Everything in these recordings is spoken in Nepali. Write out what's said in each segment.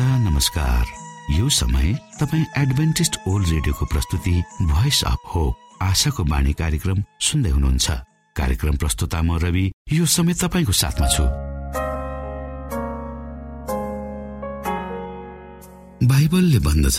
श्रोता नमस्कार। यो समय तपाईँ एडभेन्टिस्ट ओल्ड रेडियोको प्रस्तुति भोइस अफ होप आशाको बाणी कार्यक्रम सुन्दै हुनुहुन्छ। कार्यक्रम प्रस्तुता म रवि यो समय तपाईँको साथमा छु। बाइबलले भन्दछ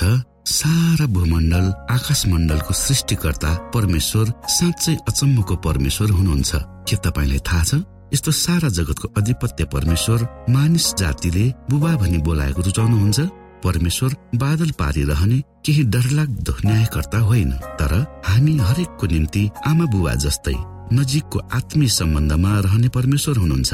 सारा भूमण्डल आकाश मण्डलको सृष्टिकर्ता परमेश्वर साँच्चै अचम्मको परमेश्वर हुनुहुन्छ। के तपाईँलाई थाहा छ? यस्तो सारा जगतको अधिपत्य परमेश्वर मानिस जातिले बुबा भनी बोलाएको रुचाउनुहुन्छ। परमेश्वर बादल पारिरहने केही डरलाग्दो न्यायकर्ता होइन। तर हामी हरेकको निम्ति आमा बुबा जस्तै नजिकको आत्मीय सम्बन्धमा रहने परमेश्वर हुनुहुन्छ।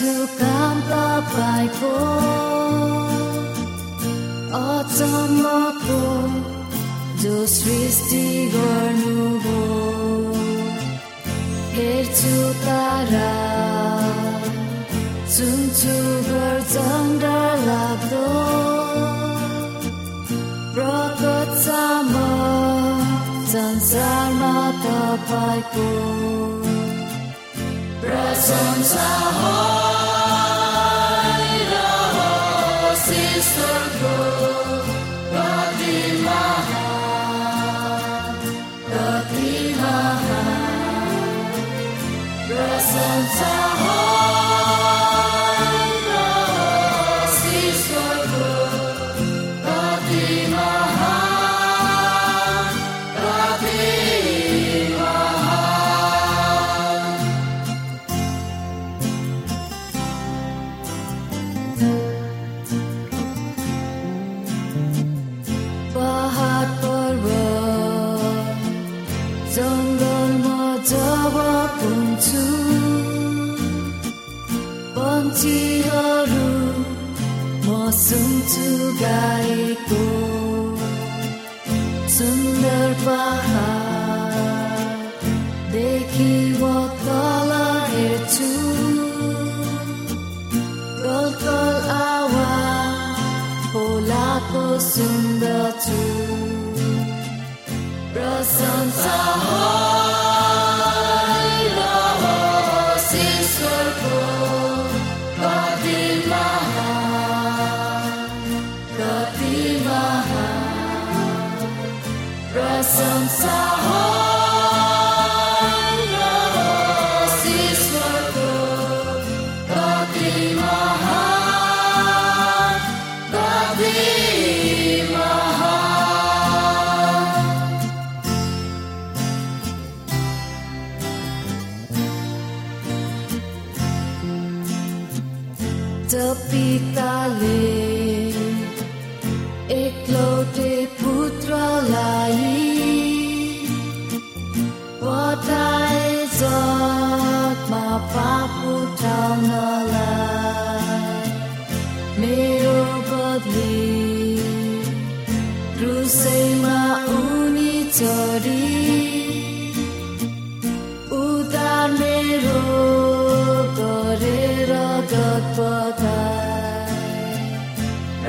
काम तपाईँको अचम्मको जो सृष्टि गर्नुभयो हेर्छु तारा सुन्छु गर्छन् लाग्दो प्रकट संसारमा तपाईँको प्रशंसा स्वर्गो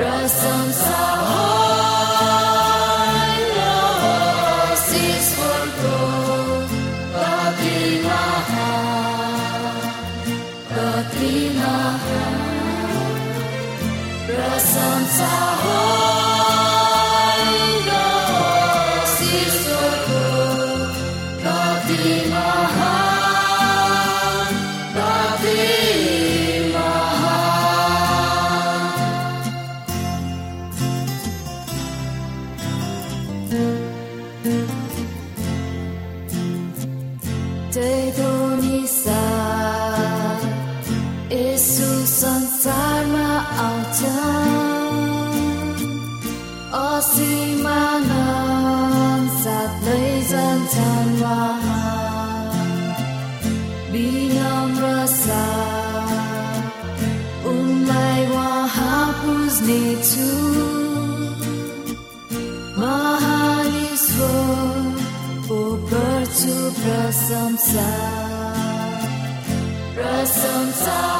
Blossoms are Bilang rasa Umlay wahapus nito Mahal Isro Upertu prasamsa. Prasamsa.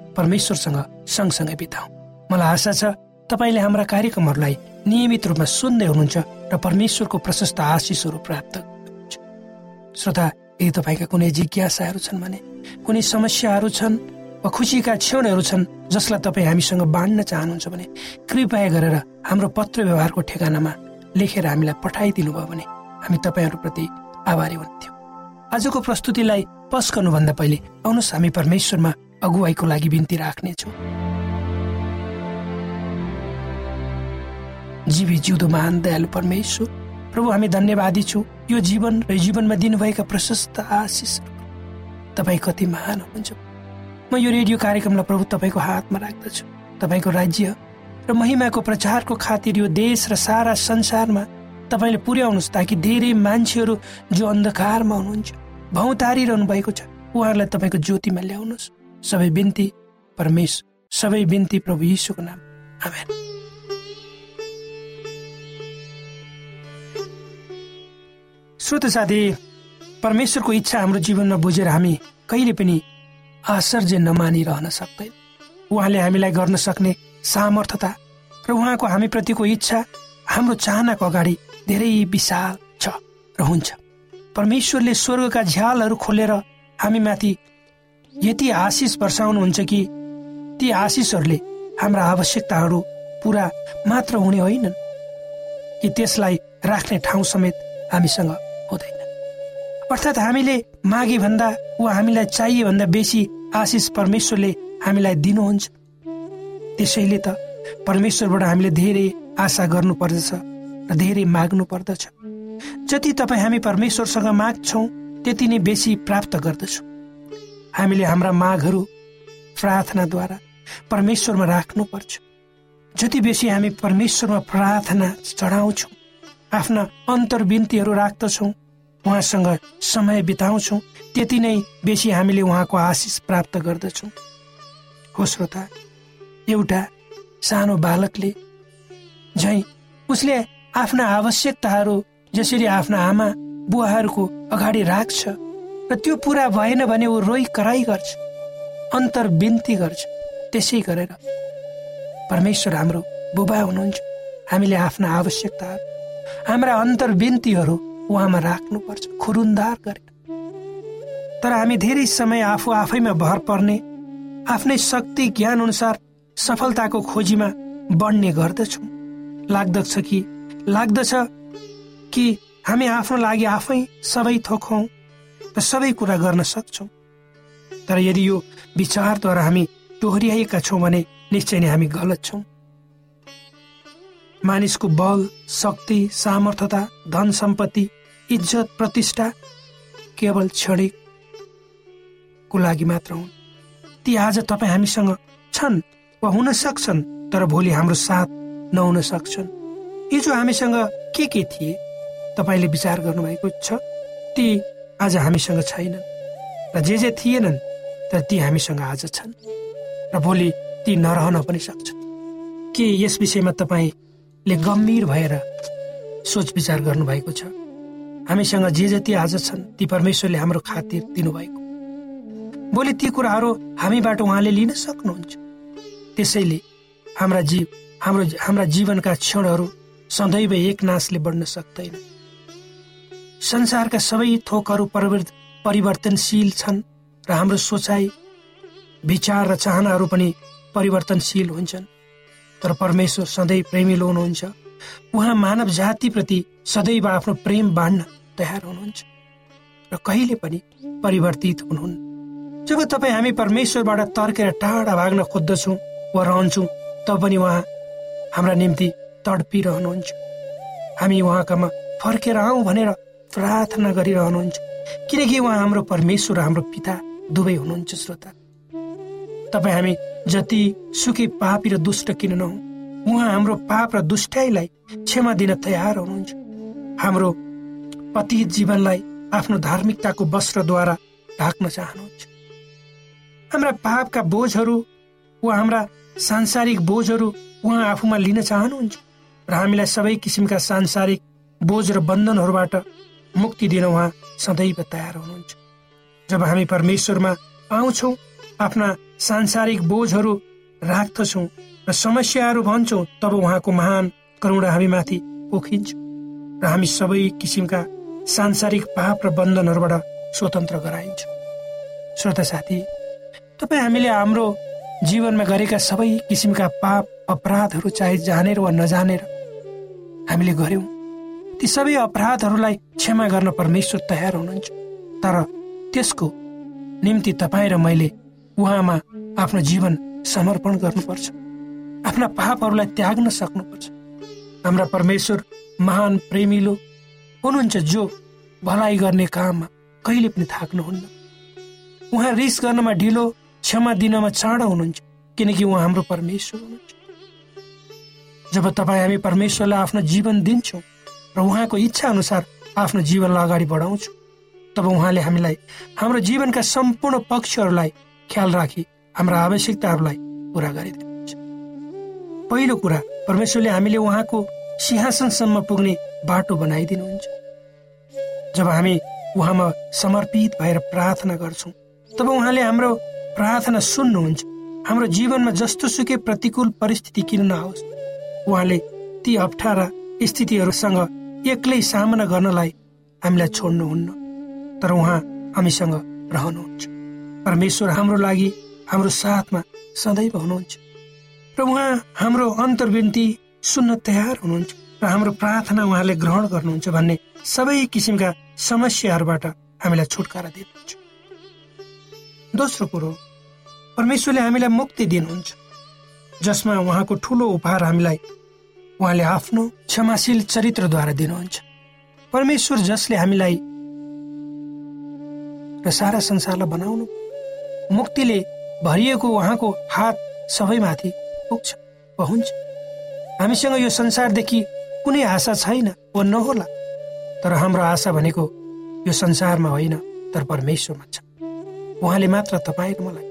परमेश्वरसँग सँगसँगै बिताउँ मलाई आशा छ तपाईँले हाम्रा कार्यक्रमहरूलाई नियमित रूपमा सुन्दै हुनुहुन्छ र परमेश्वरको प्रशस्त आशिषहरू प्राप्त श्रोता यदि तपाईँका कुनै जिज्ञासाहरू छन् भने कुनै समस्याहरू छन् वा खुसीका क्षणहरू छन् जसलाई तपाईँ हामीसँग बाँड्न चाहनुहुन्छ भने कृपया गरेर हाम्रो पत्र व्यवहारको ठेगानामा लेखेर हामीलाई पठाइदिनु भयो भने हामी तपाईँहरूप्रति आभारी हुन्थ्यौँ। आजको प्रस्तुतिलाई पस गर्नुभन्दा पहिले आउनुहोस् हामी परमेश्वरमा अगुवाईको लागि बिन्ती राख्नेछौँ। जीवी जिउँदो महान दयालु परमेश्वर प्रभु हामी धन्यवादी छौँ। यो जीवन र जीवनमा दिनुभएका प्रशस्त आशिष तपाईँ कति महान हुनुहुन्छ। म यो रेडियो कार्यक्रमलाई प्रभु तपाईँको हातमा राख्दछु। तपाईँको राज्य र महिमाको प्रचारको खातिर यो देश र सारा संसारमा तपाईँले पुर्याउनुहोस् ताकि धेरै मान्छेहरू जो अन्धकारमा हुनुहुन्छ भौतारिरहनु भएको छ उहाँहरूलाई तपाईँको ज्योतिमा ल्याउनुहोस्। सबै बिन्ती परमेश सबै बिन्ती प्रभु यीशुको नाम आमेन श्रोत साथी परमेश्वरको इच्छा हाम्रो जीवनमा बुझेर हामी कहिले पनि आश्चर्य नमानिरहन सक्दैन उहाँले हामीलाई गर्न सक्ने सामर्थ्यता र उहाँको हामीप्रतिको इच्छा हाम्रो चाहनाको अगाडि धेरै विशाल छ र हुन्छ परमेश्वरले स्वर्गका झ्यालहरू खोलेर हामीमाथि यति आशिष वर्षाउनुहुन्छ कि ती आशिषहरूले हाम्रा आवश्यकताहरू पुरा मात्र हुने होइनन् कि त्यसलाई राख्ने ठाउँ समेत हामीसँग हुँदैन। अर्थात् हामीले मागे भन्दा वा हामीलाई चाहिए भन्दा बेसी आशिष परमेश्वरले हामीलाई दिनुहुन्छ। त्यसैले त परमेश्वरबाट हामीले धेरै आशा गर्नु पर्दछ र धेरै माग्नु पर्दछ जति तपाईँ हामी परमेश्वरसँग माग्छौँ त्यति नै बेसी प्राप्त गर्दछौँ। हामीले हाम्रा मागहरू प्रार्थनाद्वारा परमेश्वरमा राख्नुपर्छ। जति बेसी हामी परमेश्वरमा प्रार्थना चढाउँछौँ आफ्ना अन्तर्विन्तीहरू राख्दछौँ उहाँसँग समय बिताउँछौँ त्यति नै बेसी हामीले उहाँको आशिष प्राप्त गर्दछौँ। हो श्रोता एउटा सानो बालकले झै उसले आफ्ना आवश्यकताहरू जसरी आफ्ना आमा बुवाहरूको अगाडि राख्छ र त्यो पुरा भएन भने ऊ रोइ कराई गर्छ अन्तर्विन्ती गर्छ त्यसै गरेर। परमेश्वर हाम्रो बुबा हुनुहुन्छ। हामीले आफ्ना आवश्यकताहरू हाम्रा अन्तर्विन्तीहरू उहाँमा राख्नुपर्छ खुरुन्दार गरेर। तर हामी धेरै समय आफू आफैमा भर पर्ने आफ्नै शक्ति ज्ञान अनुसार सफलताको खोजीमा बढ्ने गर्दछौँ। लाग्दछ कि लाग्दछ कि हामी आफ्नो लागि आफै सबै थोकौँ र सबै कुरा गर्न सक्छौँ। तर यदि यो विचारद्वारा हामी दोहोऱ्याएका छौँ भने निश्चय नै हामी गलत छौँ। मानिसको बल शक्ति सामर्थ्यता धन सम्पत्ति इज्जत प्रतिष्ठा केवल क्षणिकको लागि मात्र हुन्। ती आज तपाईँ हामीसँग छन् वा हुन सक्छन् तर भोलि हाम्रो साथ नहुन सक्छन्। हिजो हामीसँग के के थिए? तपाईँले विचार गर्नुभएको छ। ती आज हामीसँग छैनन् र जे जे थिएनन् तर ती हामीसँग आज छन्। र भोलि ती नरहन पनि सक्छन्। के यस विषयमा तपाईँले गम्भीर भएर सोच विचार गर्नुभएको छ? हामीसँग जे जति आज छन् ती परमेश्वरले हाम्रो खातिर दिनुभएको। भोलि ती कुराहरू हामीबाट उहाँले लिन सक्नुहुन्छ। त्यसैले हाम्रा जीव हाम्रो हाम्रा जीवनका क्षणहरू सदैव एक नाशले बढ्न सक्दैन। संसारका सबै थोकहरू परिवर्त- परिवर्तनशील छन् र हाम्रो सोचाइ विचार र चाहनाहरू पनि परिवर्तनशील हुन्छन्। तर परमेश्वर सधैँ प्रेमिलो हुनुहुन्छ उहाँ मानव जातिप्रति सदैव आफ्नो प्रेम बाँड्न तयार हुनुहुन्छ। र कहिले पनि परिवर्तित हुनुहुन्न। जब तपाईँ हामी परमेश्वरबाट तर्केर टाढा भाग्न खोज्दछौँ वा रहन्छौँ तब पनि उहाँ हाम्रा निम्ति तडपिरहनुहुन्छ। हामी उहाँकामा फर्केर आउँ भनेर प्रार्थना गरिरहनुहुन्छ। किनकि उहाँ हाम्रो परमेश्वर हाम्रो पिता दुवै हुनुहुन्छ श्रोता। तपाईँ हामी जति सुखी पापी र दुष्ट किन नहौँ उहाँ हाम्रो पाप र दुष्टाइलाई क्षमा दिन तयार हुनुहुन्छ। हाम्रो पतित जीवनलाई आफ्नो धार्मिकताको वस्त्रद्वारा ढाक्न चाहनुहुन्छ। हाम्रा पापका बोझहरू वा हाम्रा सांसारिक बोझहरू उहाँ आफूमा लिन चाहनुहुन्छ। र हामीलाई सबै किसिमका सांसारिक बोझ र बन्धनहरूबाट मुक्ति दिन उहाँ सदैव तयार हुनुहुन्छ। जब हामी परमेश्वरमा आउँछौँ आफ्ना सांसारिक बोझहरू राख्दछौँ र समस्याहरू भन्छौँ तब उहाँको महान करुणा हामीमाथि पोखिन्छ र हामी सबै किसिमका सांसारिक पाप र बन्धनहरूबाट स्वतन्त्र गराइन्छ। श्रोता साथी तपाईँ हामीले हाम्रो जीवनमा गरेका सबै किसिमका पाप अपराधहरू चाहे जानेर वा नजानेर हामीले गर्यौँ ती सबै अपराधहरूलाई क्षमा गर्न परमेश्वर तयार हुनुहुन्छ। तर त्यसको निम्ति तपाईँ र मैले उहाँमा आफ्नो जीवन समर्पण गर्नुपर्छ। आफ्ना पापहरूलाई त्याग्न सक्नुपर्छ। हाम्रा परमेश्वर महान प्रेमिलो हुनुहुन्छ जो भलाइ गर्ने काममा कहिले पनि थाक्नुहुन्न। उहाँ रिस गर्नमा ढिलो क्षमा दिनमा चाँडो हुनुहुन्छ किनकि उहाँ हाम्रो परमेश्वर हुनुहुन्छ। जब तपाईँ हामी परमेश्वरलाई आफ्नो जीवन दिन्छौँ र उहाँको इच्छा अनुसार आफ्नो जीवनलाई अगाडि बढाउँछौँ। तब उहाँले हामीलाई हाम्रो जीवनका सम्पूर्ण पक्षहरूलाई ख्याल राखी हाम्रा आवश्यकताहरूलाई पुरा गरिदिनुहुन्छ। पहिलो कुरा परमेश्वरले हामीले उहाँको सिंहासनसम्म पुग्ने बाटो बनाइदिनुहुन्छ। जब हामी उहाँमा समर्पित भएर प्रार्थना गर्छौँ तब उहाँले हाम्रो प्रार्थना सुन्नुहुन्छ। हाम्रो जीवनमा जस्तो सुकै प्रतिकूल परिस्थिति किन नहोस्? उहाँले ती अप्ठ्यारा स्थितिहरूसँग एक्लै सामना गर्नलाई हामीलाई छोड्नुहुन्न। तर उहाँ हामीसँग रहनुहुन्छ। परमेश्वर हाम्रो लागि हाम्रो साथमा सदैव हुनुहुन्छ। र उहाँ हाम्रो अन्तर्विन्ती सुन्न तयार हुनुहुन्छ र हाम्रो प्रार्थना उहाँले ग्रहण गर्नुहुन्छ भन्ने सबै किसिमका समस्याहरूबाट हामीलाई छुटकारा दिनुहुन्छ। दोस्रो कुरो परमेश्वरले हामीलाई मुक्ति दिनुहुन्छ। जसमा उहाँको ठुलो उपहार हामीलाई उहाँले आफ्नो क्षमाशील चरित्रद्वारा दिनुहुन्छ। परमेश्वर जसले हामीलाई र सारा संसारलाई बनाउनु मुक्तिले भरिएको उहाँको हात सबैमाथि पुग्छ हुन्छ। हामीसँग यो संसारदेखि कुनै आशा छैन वा नहोला तर हाम्रो आशा भनेको यो संसारमा होइन तर परमेश्वरमा छ। उहाँले मात्र तपाईँ र मलाई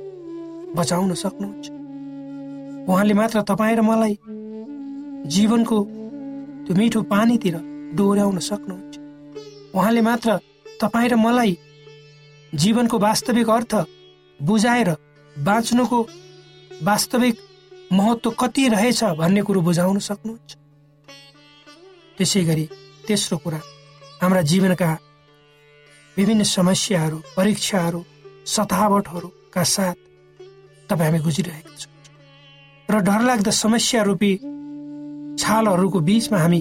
बचाउन सक्नुहुन्छ। उहाँले मात्र तपाईँ र मलाई जीवनको त्यो मिठो पानीतिर डोर्याउन सक्नुहुन्छ। उहाँले मात्र तपाईँ र मलाई जीवनको वास्तविक अर्थ बुझाएर बाँच्नुको वास्तविक महत्व कति रहेछ भन्ने कुरो बुझाउन सक्नुहुन्छ। त्यसै गरी तेस्रो कुरा हाम्रा जीवनका विभिन्न समस्याहरू परीक्षाहरू सतावटहरूका साथ तपाईँ हामी गुजिरहेका छौँ। र डरलाग्दा समस्या रूपी छालहरूको बिचमा हामी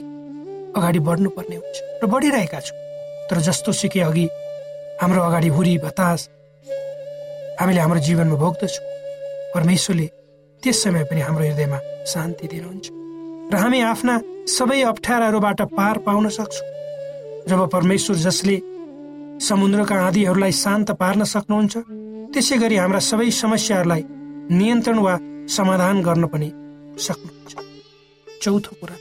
अगाडि बढ्नुपर्ने हुन्छ र बढिरहेका छौँ। तर जस्तो सिके अघि हाम्रो अगाडि हुरी बतास हामीले हाम्रो जीवनमा भोग्दछौँ। परमेश्वरले त्यस समय पनि हाम्रो हृदयमा शान्ति दिनुहुन्छ। र हामी आफ्ना सबै अप्ठ्याराहरूबाट पार पाउन सक्छौँ। जब परमेश्वर जसले समुद्रका आँधीहरूलाई शान्त पार्न सक्नुहुन्छ त्यसै गरी हाम्रा सबै समस्याहरूलाई नियन्त्रण वा समाधान गर्न पनि सक्नुहुन्छ। चौथो कुरा।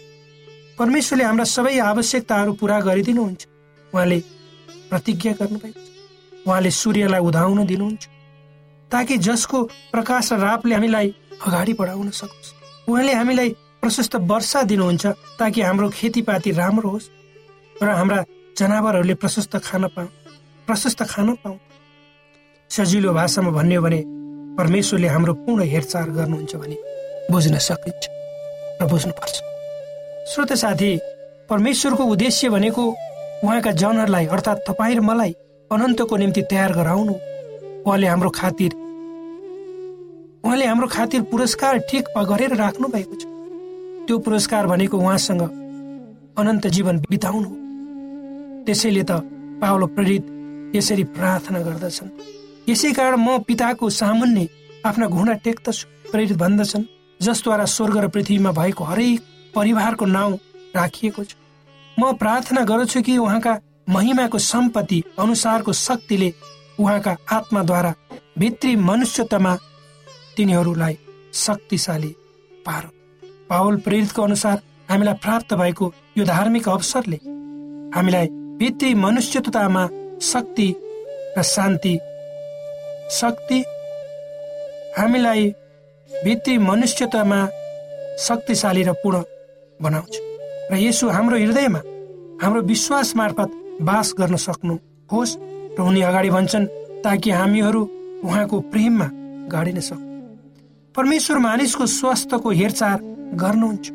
परमेश्वरले हाम्रा सबै आवश्यकताहरू पुरा गरिदिनुहुन्छ। उहाँले प्रतिज्ञा गर्नुभएको छ। उहाँले सूर्यलाई उधाउन दिनुहुन्छ। ताकि जसको प्रकाश र रापले हामीलाई अगाडि बढाउन सकोस्। उहाँले हामीलाई प्रशस्त वर्षा दिनुहुन्छ ताकि हाम्रो खेतीपाती राम्रो होस् र हाम्रा जनावरहरूले प्रशस्त खान पाऊ प्रशस्त खान पाऊ सजिलो भाषामा भन्यो भने परमेश्वरले हाम्रो पूर्ण हेरचाह गर्नुहुन्छ भने बुझ्न सकिन्छ। र बुझ्नुपर्छ। श्रोत साथी परमेश्वरको उद्देश्य भनेको उहाँका जनहरूलाई अर्थात् तपाईँ र मलाई अनन्तको निम्ति तयार गराउनु। उहाँले हाम्रो खातिर उहाँले हाम्रो खातिर पुरस्कार ठिक गरेर राख्नु भएको छ। त्यो पुरस्कार भनेको उहाँसँग अनन्त जीवन बिताउनु त्यसैले त पावलो प्रेरित यसरी प्रार्थना गर्दछन्। यसै कारण म पिताको सामान्य आफ्ना घुँडा टेक्दछु प्रेरित भन्दछन्। जसद्वारा स्वर्ग र पृथ्वीमा भएको हरेक परिवारको नाउँ राखिएको छ। म प्रार्थना गर्छु कि उहाँका महिमाको सम्पत्ति अनुसारको शक्तिले उहाँका आत्माद्वारा भित्री मनुष्यतामा तिनीहरूलाई शक्तिशाली पारो। पावल प्रेरितको अनुसार हामीलाई प्राप्त भएको यो धार्मिक अवसरले हामीलाई भित्री मनुष्यतामा शक्ति र शान्ति शक्ति हामीलाई भित्री मनुष्यतामा शक्तिशाली र पूर्ण बनाउँछ। र यसो हाम्रो हृदयमा हाम्रो विश्वास मार्फत बास गर्न सक्नु होस् र उनी अगाडि भन्छन् ताकि हामीहरू उहाँको प्रेममा गाडिन सकौँ। परमेश्वर मानिसको स्वास्थ्यको हेरचाह गर्नुहुन्छ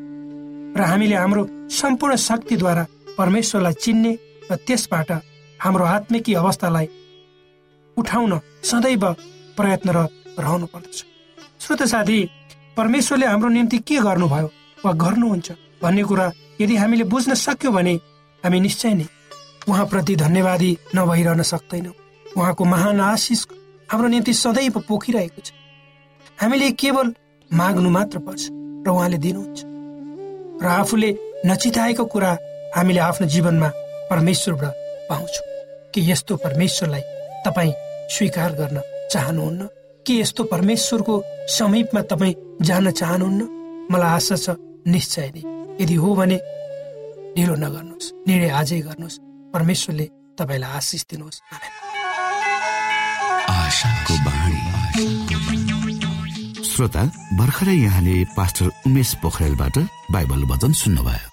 र हामीले हाम्रो सम्पूर्ण शक्तिद्वारा परमेश्वरलाई चिन्ने र त्यसबाट हाम्रो आत्मिकी अवस्थालाई उठाउन सदैव प्रयत्नरत रहनु पर्दछ श्रोत साथी परमेश्वरले हाम्रो निम्ति के गर्नुभयो वा गर्नुहुन्छ भन्ने कुरा यदि हामीले बुझ्न सक्यौँ भने हामी निश्चय नै उहाँप्रति धन्यवादी नभइरहन सक्दैनौँ। उहाँको महान आशिष हाम्रो निम्ति सदैव पोखिरहेको छ। हामीले केवल माग्नु मात्र पर्छ र उहाँले दिनुहुन्छ। र आफूले नचिताएको कुरा हामीले आफ्नो जीवनमा परमेश्वरबाट पाउँछौँ। के यस्तो परमेश्वरलाई तपाईँ स्वीकार गर्न चाहनुहुन्न? के यस्तो परमेश्वरको समीपमा तपाईँ जान चाहनुहुन्न? मलाई आशा छ निश्चय नै। यदि हो भने ढिलो नगर्नुहोस् निर्णय आजै गर्नुहोस्। परमेश्वरले तपाईँलाई आशिष दिनुहोस्। श्रोता भर्खरै यहाँले पास्टर उमेश पोखरेलबाट बाइबल वचन सुन्नुभयो।